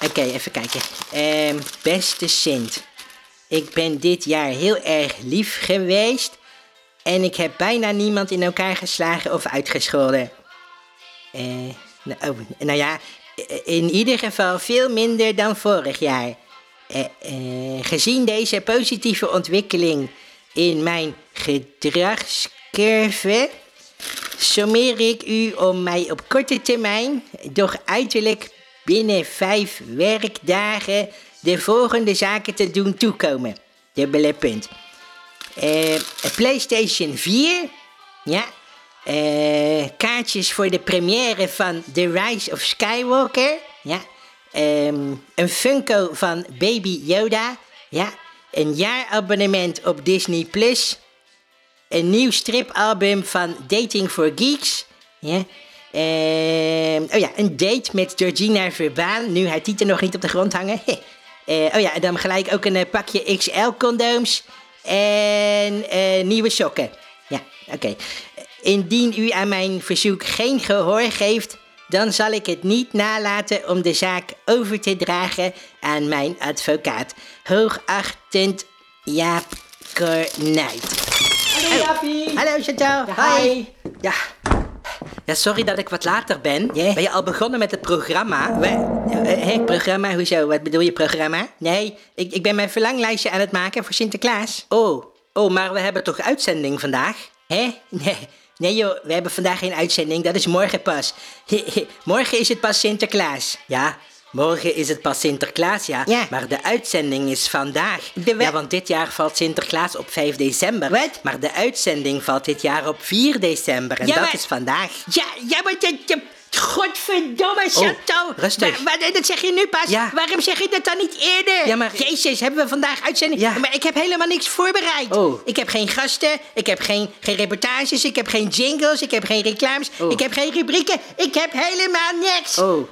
Oké, even kijken. Ehm, beste Sint. Ik ben dit jaar heel erg lief geweest. En ik heb bijna niemand in elkaar geslagen of uitgescholden. Eh, nou, oh, nou ja, in ieder geval veel minder dan vorig jaar. Eh, eh, gezien deze positieve ontwikkeling in mijn gedragscurve, sommeer ik u om mij op korte termijn, doch uiterlijk binnen vijf werkdagen, de volgende zaken te doen toekomen. Dubbele punt. Eh, PlayStation 4. Ja. Eh, kaartjes voor de première van The Rise of Skywalker. Ja. Ehm, een Funko van Baby Yoda. Ja. Een jaarabonnement op Disney Plus. Een nieuw stripalbum van Dating for Geeks. Ja. Ehm, oh ja, een date met Georgina Verbaan. Nu haar titel nog niet op de grond hangen. Eh, oh ja, en dan gelijk ook een eh, pakje XL-condooms. En eh, nieuwe sokken. Ja, oké. Indien u aan mijn verzoek geen gehoor geeft, dan zal ik het niet nalaten om de zaak over te dragen aan mijn advocaat. Hoogachtend Jaap Kornuit. Hallo Jaapie. Hallo Chantal. Ja, hi. Ja. Ja, sorry dat ik wat later ben. Ben je al begonnen met het programma? Hé, programma? Hoezo? Wat bedoel je programma? Nee, ik, ik ben mijn verlanglijstje aan het maken voor Sinterklaas. Oh, oh, maar we hebben toch uitzending vandaag? Hè? Nee. Nee joh, we hebben vandaag geen uitzending, dat is morgen pas. morgen is het pas Sinterklaas. Ja, morgen is het pas Sinterklaas, ja. Ja. Maar de uitzending is vandaag. De ja, want dit jaar valt Sinterklaas op 5 december. Wat? Maar de uitzending valt dit jaar op 4 december en Ja, dat maar- is vandaag. Ja, ja, maar dat- Godverdomme, Chantal. Oh, rustig. Dat zeg je nu pas. Ja. Waarom zeg je dat dan niet eerder? Ja, maar- Jezus, hebben we vandaag uitzending? Ja. Maar ik heb helemaal niks voorbereid. Oh. Ik heb geen gasten, ik heb geen, geen reportages, ik heb geen jingles, ik heb geen reclames, Oh. ik heb geen rubrieken. Ik heb helemaal niks. Oh,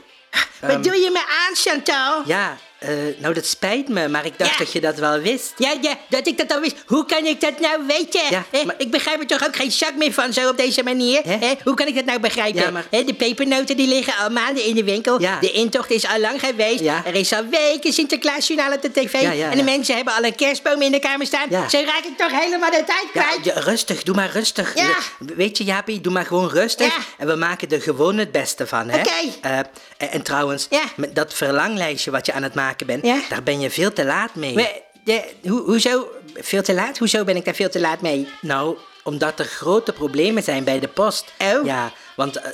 Wat doe je me aan, Chantal? ja, eh, nou dat spijt me, maar ik dacht Ja. dat je dat wel wist. Ja, ja, dat ik dat al wist. Hoe kan ik dat nou weten? Ja, maar- Ik begrijp er toch ook geen zak meer van, zo op deze manier. Hè? Hoe kan ik dat nou begrijpen? Ja, maar- de pepernoten die liggen al maanden in de winkel. Ja. De intocht is al lang geweest. Ja. Er is al weken Sinterklaasjournaal op de tv. Ja, ja, en de mensen hebben al een kerstboom in de kamer staan. Ja. Zo raak ik toch helemaal de tijd kwijt. ja, rustig, doe maar rustig. Ja. Weet je, Jaapie, doe maar gewoon rustig. Ja. En we maken er gewoon het beste van, hè? Oké. Eh, en, en trouwens, dat verlanglijstje wat je aan het maken bent, Ja. daar ben je veel te laat mee. Maar, de, ho, hoezo? Veel te laat? Hoezo ben ik daar veel te laat mee? Nou, omdat er grote problemen zijn bij de post. Oh. Ja, want eh,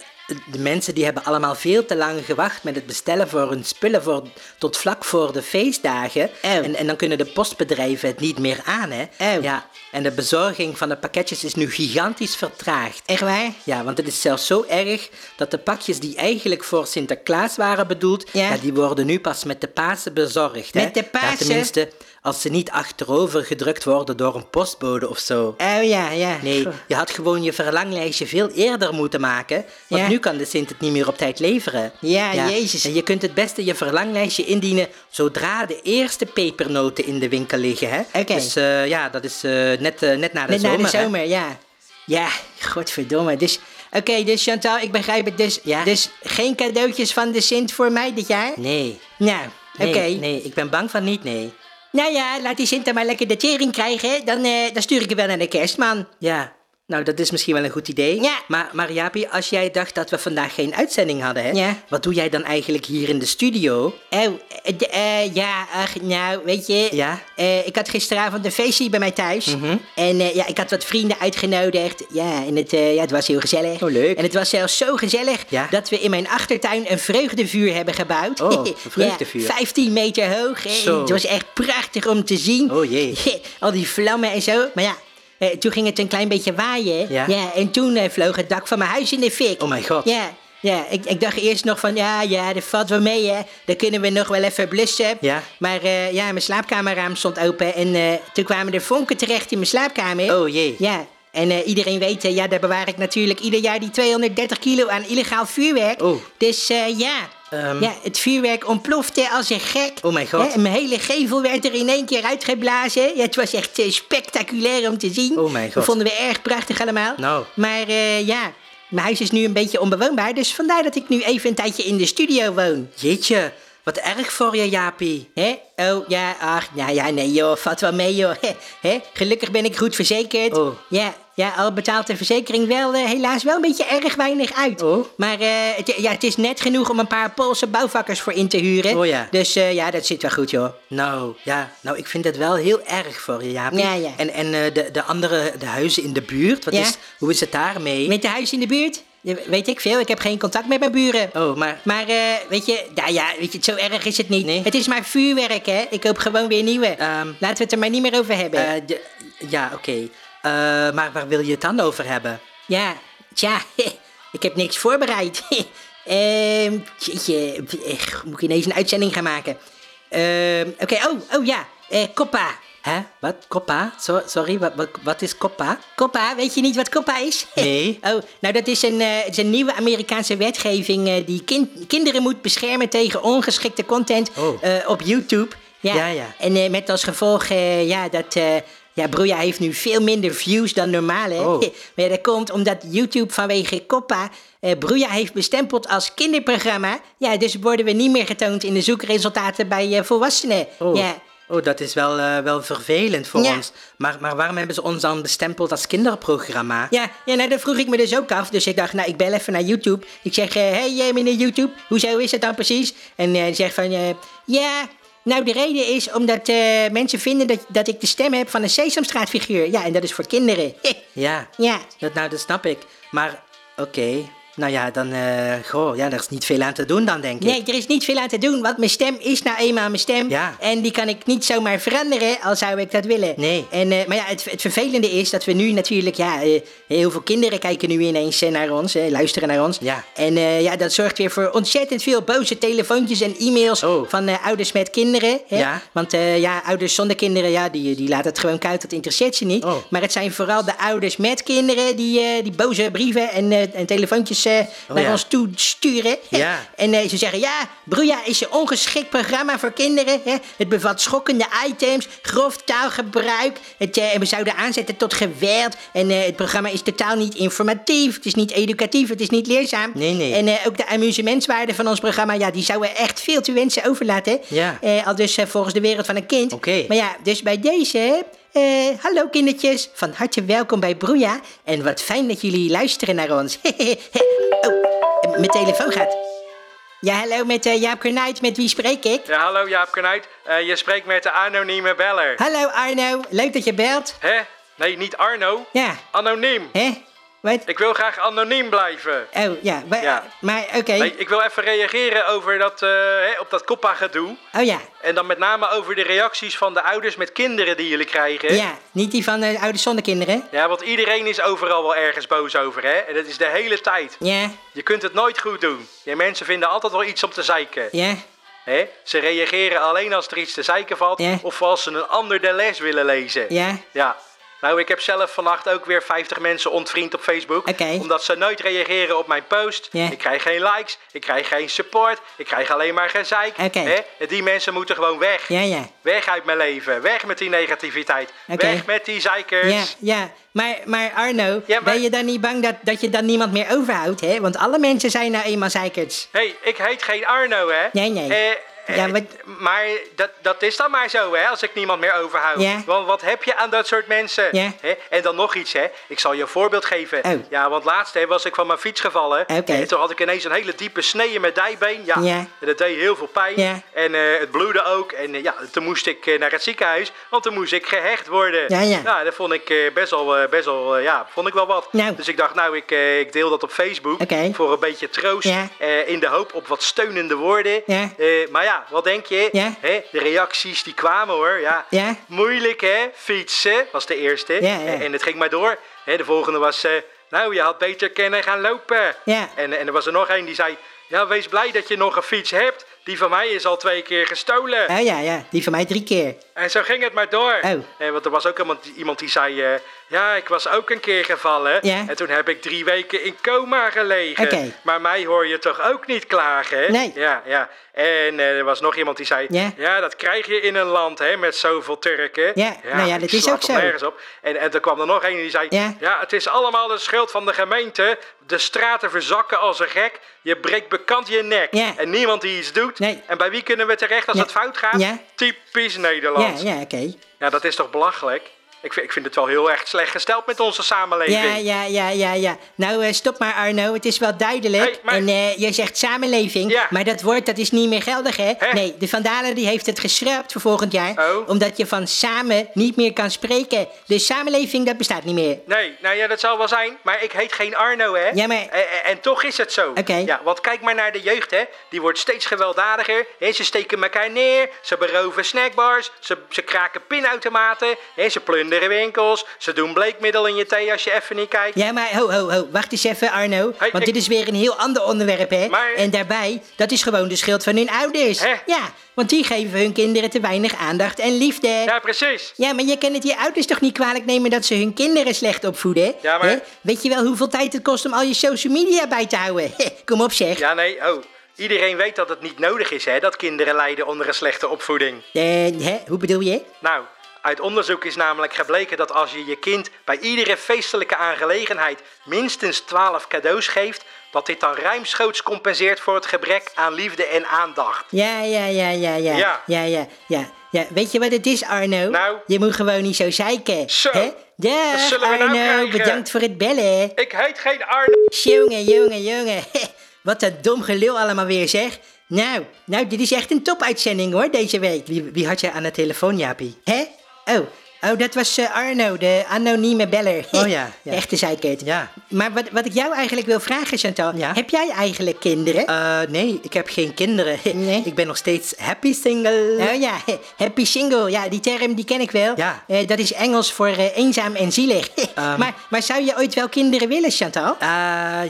de mensen die hebben allemaal veel te lang gewacht met het bestellen voor hun spullen voor, tot vlak voor de feestdagen. En, en dan kunnen de postbedrijven het niet meer aan, hè? Ja, en de bezorging van de pakketjes is nu gigantisch vertraagd. Echt waar? Ja, want het is zelfs zo erg dat de pakjes die eigenlijk voor Sinterklaas waren bedoeld, Ja. die worden nu pas met de Pasen bezorgd. hè? Met de Ja, Pasen? tenminste, als ze niet achterover gedrukt worden door een postbode of zo. Oh ja, ja. Nee, je had gewoon je verlanglijstje veel eerder moeten maken. Want Ja. nu kan de Sint het niet meer op tijd leveren. Ja, jezus. En je kunt het beste je verlanglijstje indienen zodra de eerste pepernoten in de winkel liggen. Hè? Oké. Dus eh, ja, dat is eh, net, eh, net na de Net zomer. na de hè? zomer, ja. Ja, godverdomme. Dus, oké, dus Chantal, ik begrijp het dus. Ja. Dus geen cadeautjes van de Sint voor mij dit jaar? Nee. Nou, oké. Nee, nee, ik ben bang van niet, nee. Nou ja, laat die Sint dan maar lekker de tering krijgen. Dan, eh, dan stuur ik hem wel naar de kerstman. Ja, nou dat is misschien wel een goed idee. Ja. Maar, Jaapie, als jij dacht dat we vandaag geen uitzending hadden, hè? Ja. Wat doe jij dan eigenlijk hier in de studio? Oh, eh, eh, ja, ach, nou, weet je. Ja? eh, ik had gisteravond een feestje bij mij thuis. Mhm. En ja, ik had wat vrienden uitgenodigd. Ja, en het, ja, het was heel gezellig. Oh, leuk. En het was zelfs zo gezellig Ja? dat we in mijn achtertuin een vreugdevuur hebben gebouwd. Oh, een vreugdevuur. Ja, 15 meter hoog. Zo. Het was echt prachtig om te zien. Oh, jee. Al die vlammen en zo. Maar ja. Eh, toen ging het een klein beetje waaien. Ja? en toen eh, vloog het dak van mijn huis in de fik. Oh mijn god. Ja, ja ik, ik dacht eerst nog van, ja, ja, dat valt wel mee, hè. Dan kunnen we nog wel even blussen. Ja. Maar eh, ja, mijn slaapkamerraam stond open en toen kwamen er vonken terecht in mijn slaapkamer. Oh jee. Ja, en iedereen weet, ja, daar bewaar ik natuurlijk ieder jaar die 230 kilo aan illegaal vuurwerk. Oh. Dus ja. Ehm. ja, het vuurwerk ontplofte als een gek. Oh mijn god. En mijn hele gevel werd er in één keer uitgeblazen. Ja, het was echt eh, spectaculair om te zien. Oh mijn god. Dat vonden we erg prachtig allemaal. Nou. Maar eh, ja, mijn huis is nu een beetje onbewoonbaar. Dus vandaar dat ik nu even een tijdje in de studio woon. Jeetje, wat erg voor je, Jaapie. Hè? Oh, ja, ach, nou ja, nee joh, valt wel mee joh. Hè? Gelukkig ben ik goed verzekerd. Oh. Ja, ja, al betaalt de verzekering wel eh, helaas wel een beetje erg weinig uit. Oh. Maar eh, het, ja, het is net genoeg om een paar Poolse bouwvakkers voor in te huren. Oh ja. Dus eh, ja, dat zit wel goed joh. Nou, ja, nou, ik vind het wel heel erg voor je, Jaapie. Ja, ja. En, en de, de andere, de huizen in de buurt, wat Ja. is, hoe is het daarmee? Met de huis in de buurt? Weet ik veel, ik heb geen contact met mijn buren. Oh, maar... Maar weet je, nou ja, weet je, zo erg is het niet. Nee? Het is maar vuurwerk, hè. Ik koop gewoon weer nieuwe. Ehm, Laten we het er maar niet meer over hebben. ja, oké. Eh, maar waar wil je het dan over hebben? Ja, tja, ik heb niks voorbereid. Ehm, jeetje, eh, moet ik ineens een uitzending gaan maken? Ehm, Oké, oh, oh ja, eh, Coppa. Hè? Wat? Koppa? So- sorry, wat, wat, wat is koppa? Coppa, weet je niet wat Coppa is? Nee. Oh, nou dat is een, het is een nieuwe Amerikaanse wetgeving die kin- kinderen moet beschermen tegen ongeschikte content Oh. op YouTube. Ja, ja. En eh, met als gevolg ja, dat ja, Broeia heeft nu veel minder views dan normaal. Hè? Oh. Maar dat komt omdat YouTube vanwege Coppa eh Broeia heeft bestempeld als kinderprogramma. Ja, dus worden we niet meer getoond in de zoekresultaten bij eh, volwassenen. Oh. Ja. Oh, dat is wel, eh, wel vervelend voor Ja. ons. Maar, maar waarom hebben ze ons dan bestempeld als kinderprogramma? Ja, ja, nou dat vroeg ik me dus ook af. Dus ik dacht, nou ik bel even naar YouTube. Ik zeg, hé hey, eh, meneer YouTube, hoezo is het dan precies? En hij zegt van, eh, ja, nou de reden is omdat eh, mensen vinden dat, dat ik de stem heb van een Sesamstraatfiguur. Ja, en dat is voor kinderen. Ja, ja, dat, nou, dat snap ik. Maar, oké. Nou ja, dan, eh goh, ja, er is niet veel aan te doen dan, denk ik. nee, er is niet veel aan te doen, want mijn stem is nou eenmaal mijn stem. Ja. En die kan ik niet zomaar veranderen, al zou ik dat willen. Nee. En, eh, maar ja, het, het vervelende is dat we nu natuurlijk, ja, eh, heel veel kinderen kijken nu ineens naar ons, luisteren naar ons. Ja. En ja, dat zorgt weer voor ontzettend veel boze telefoontjes en e-mails Oh. van ouders met kinderen. Hè? Ja. Want ja, ouders zonder kinderen, ja, die, die laten het gewoon koud, dat interesseert ze niet. Oh. Maar het zijn vooral de ouders met kinderen die, die boze brieven en, en telefoontjes eh, naar ja. ons toe sturen. Ja. En eh, ze zeggen, ja, Broeia is een ongeschikt programma voor kinderen. Hè? Het bevat schokkende items, grof taalgebruik. Het, eh, we zouden aanzetten tot geweld. En eh, het programma is totaal niet informatief. Het is niet educatief, het is niet leerzaam. Nee, nee. En eh, ook de amusementswaarde van ons programma, ja, die zouden echt veel te wensen overlaten. Ja. Eh, al dus eh, volgens de wereld van een kind. Oké. Maar ja, dus bij deze... eh, hallo kindertjes, van harte welkom bij Broeia. En wat fijn dat jullie luisteren naar ons. oh, mijn telefoon gaat. Ja, hallo met eh, Jaap Kornuit, met wie spreek ik? Ja, hallo Jaap Knuit. Eh, je spreekt met de anonieme beller. Hallo Arno, leuk dat je belt. Hè? Nee, niet Arno. Ja, Anoniem. hè? Wat? Ik wil graag anoniem blijven. Oh, ja, maar oké. Nee, ik wil even reageren over dat, eh, hè, op dat Koppa-gedoe. Oh ja, En dan met name over de reacties van de ouders met kinderen die jullie krijgen. ja, niet die van uh, ouders zonder kinderen? Ja, want iedereen is overal wel ergens boos over, hè? En dat is de hele tijd. Ja, Je kunt het nooit goed doen. Ja, mensen vinden altijd wel iets om te zeiken. ja, Hè? Ze reageren alleen als er iets te zeiken valt... Ja. of als ze een ander de les willen lezen. ja. Ja. Nou, ik heb zelf vannacht ook weer 50 mensen ontvriend op Facebook. Omdat ze nooit reageren op mijn post. Ik krijg geen likes, ik krijg geen support, ik krijg alleen maar gezeik. Oké. Hè? Die mensen moeten gewoon weg. Ja, ja. Weg uit mijn leven, weg met die negativiteit. Weg met die zeikers. Ja, ja. Maar, maar Arno, Ja, maar- ben je dan niet bang dat, dat je dan niemand meer overhoudt, hè? Want alle mensen zijn nou eenmaal zeikerts. hey, ik heet geen Arno, hè? Nee, nee. Eh, Ja, wat- Maar dat, dat is dan maar zo, hè, als ik niemand meer overhoud. Ja. Want wat heb je aan dat soort mensen? Ja. Hè? En dan nog iets, hè. Ik zal je een voorbeeld geven. Oh. Ja, want laatst hè, was ik van mijn fiets gevallen. En toen had ik ineens een hele diepe snee in mijn dijbeen. Ja. Ja. En dat deed heel veel pijn. Ja. En eh, het bloedde ook. En eh, ja, toen moest ik eh, naar het ziekenhuis. Want toen moest ik gehecht worden. Ja, ja. Nou, dat vond ik eh, best wel, eh, best wel eh, ja, vond ik wel wat. Nou. Dus ik dacht, nou, ik, eh, ik deel dat op Facebook. Voor een beetje troost. Ja. Eh, in de hoop op wat steunende woorden. Ja. Eh, maar ja, wat denk je? Ja. Hè, de reacties die kwamen hoor. Ja. Ja. Moeilijk hè? Fietsen was de eerste. Ja. En, het ging maar door. Hè, de volgende was, eh, nou je had beter kunnen gaan lopen. Ja. En, en er was er nog een die zei, ja wees blij dat je nog een fiets hebt. Die van mij is al twee keer gestolen. Oh ja, ja, die van mij drie keer. En zo ging het maar door. Oh. Want er was ook iemand, iemand die zei... eh, ja, ik was ook een keer gevallen. Ja. En toen heb ik drie weken in coma gelegen. Maar mij hoor je toch ook niet klagen, hè? Nee. Ja, ja. En eh, er was nog iemand die zei... Ja. dat krijg je in een land, hè, met zoveel Turken. Ja, nou ja, dat is ook zo. nergens op. En, en toen kwam er nog een die zei... Ja. het is allemaal de schuld van de gemeente. De straten verzakken als een gek. Je breekt bekant je nek. Ja. En niemand die iets doet, Nee. En bij wie kunnen we terecht als Ja. het fout gaat? Ja. Typisch Ja, Nederlands. ja, oké. Ja, dat is toch belachelijk? Ik vind, ik vind het wel heel erg slecht gesteld met onze samenleving. Ja, ja, ja, ja, ja. Nou, eh, stop maar Arno, het is wel duidelijk. Hey, maar- En eh, je zegt samenleving, Ja. maar dat woord dat is niet meer geldig, hè? Hè? Nee, de Vandalen die heeft het geschrapt voor volgend jaar. Oh. Omdat je van samen niet meer kan spreken. Dus samenleving, dat bestaat niet meer. Nee, nou ja, dat zal wel zijn, maar ik heet geen Arno, hè? Ja, maar- En, en- toch is het zo. Oké. Ja, want kijk maar naar de jeugd, hè? Die wordt steeds gewelddadiger. Ze steken elkaar neer, ze beroven snackbars, ze, ze kraken pinautomaten, ze plunderen winkels, ze doen bleekmiddel in je thee als je even niet kijkt. Ja, maar ho, ho, ho. Wacht eens even, Arno. Hey, want ik- dit is weer een heel ander onderwerp, hè? Maar- En daarbij, dat is gewoon de schuld van hun ouders. Hè? Ja, want die geven hun kinderen te weinig aandacht en liefde. Ja, precies. Ja, maar je kan het je ouders toch niet kwalijk nemen dat ze hun kinderen slecht opvoeden? Ja, maar- Hè? Weet je wel hoeveel tijd het kost om al je social media bij te houden? Kom op zeg. Ja, nee, oh. Iedereen weet dat het niet nodig is, hè? Dat kinderen lijden onder een slechte opvoeding. Eh, hè? Hoe bedoel je? Nou, uit onderzoek is namelijk gebleken dat als je je kind bij iedere feestelijke aangelegenheid minstens 12 cadeaus geeft, dat dit dan ruimschoots compenseert voor het gebrek aan liefde en aandacht. Ja, ja, ja, ja, ja. Ja. ja, ja, ja. ja. Weet je wat het is, Arno? Nou? Je moet gewoon niet zo zeiken. Zo. Hè? Dag, nou Arno. Bedankt voor het bellen. Ik heet geen Arno. Jongen, jongen, jongen. Wat een dom gelul allemaal weer, zeg. Nou, nou, dit is echt een topuitzending hoor, deze week. Wie, wie had jij aan de telefoon, Jaapie? Hè? Oh, oh dat was eh, Arno, de anonieme beller. Oh ja, ja. Echte zeikert. Ja. Maar wat, wat ik jou eigenlijk wil vragen, Chantal. Ja? Heb jij eigenlijk kinderen? Eh, nee, ik heb geen kinderen. Nee? Ik ben nog steeds happy single. Oh ja, happy single. Ja, die term die ken ik wel. Ja. Eh, dat is Engels voor eenzaam en zielig. Ehm. maar, maar zou je ooit wel kinderen willen, Chantal?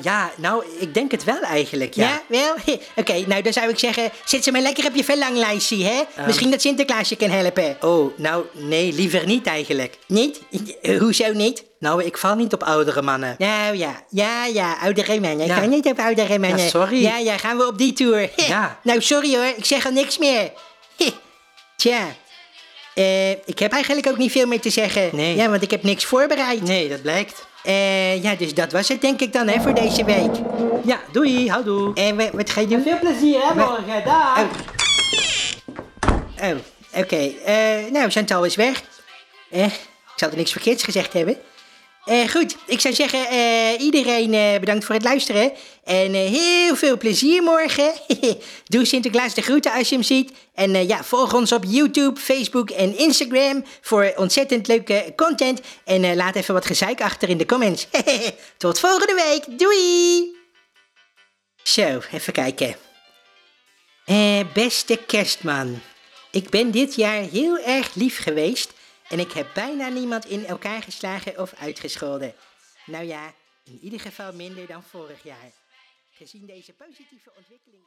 Ja, nou, ik denk het wel eigenlijk, ja. Ja, wel? Oké, nou dan zou ik zeggen, zet ze maar lekker op je verlanglijstje, hè? Ehm. Misschien dat Sinterklaas je kan helpen. Oh, nou, nee, liever niet eigenlijk. Niet? Eh, Hoezo niet? Nou, ik val niet op oudere mannen. Nou ja, ja, ja, oudere mannen. Ik kan niet op oudere mannen. Ja, sorry. Ja, ja, gaan we op die tour. Ja. Nou, sorry hoor, ik zeg al niks meer. Tja, eh, ik heb eigenlijk ook niet veel meer te zeggen. Nee. Ja, want ik heb niks voorbereid. Nee, dat blijkt. Eh, ja, dus dat was het denk ik dan, hè, voor deze week. Ja, doei, houdoe. En wat, wat ga je doen? Veel plezier, hè, morgen. Dag. Oh, oké. Eh, nou, Chantal is weg. Eh, ik zal er niks verkeerds gezegd hebben. Eh, goed, ik zou zeggen, eh, iedereen eh, bedankt voor het luisteren. En eh, heel veel plezier morgen. Doe Sinterklaas de groeten als je hem ziet. En ja, volg ons op YouTube, Facebook en Instagram voor ontzettend leuke content. En laat even wat gezeik achter in de comments. Tot volgende week. Doei! Zo, even kijken. Beste kerstman. Ik ben dit jaar heel erg lief geweest en ik heb bijna niemand in elkaar geslagen of uitgescholden. Nou ja, in ieder geval minder dan vorig jaar. Gezien deze positieve ontwikkeling.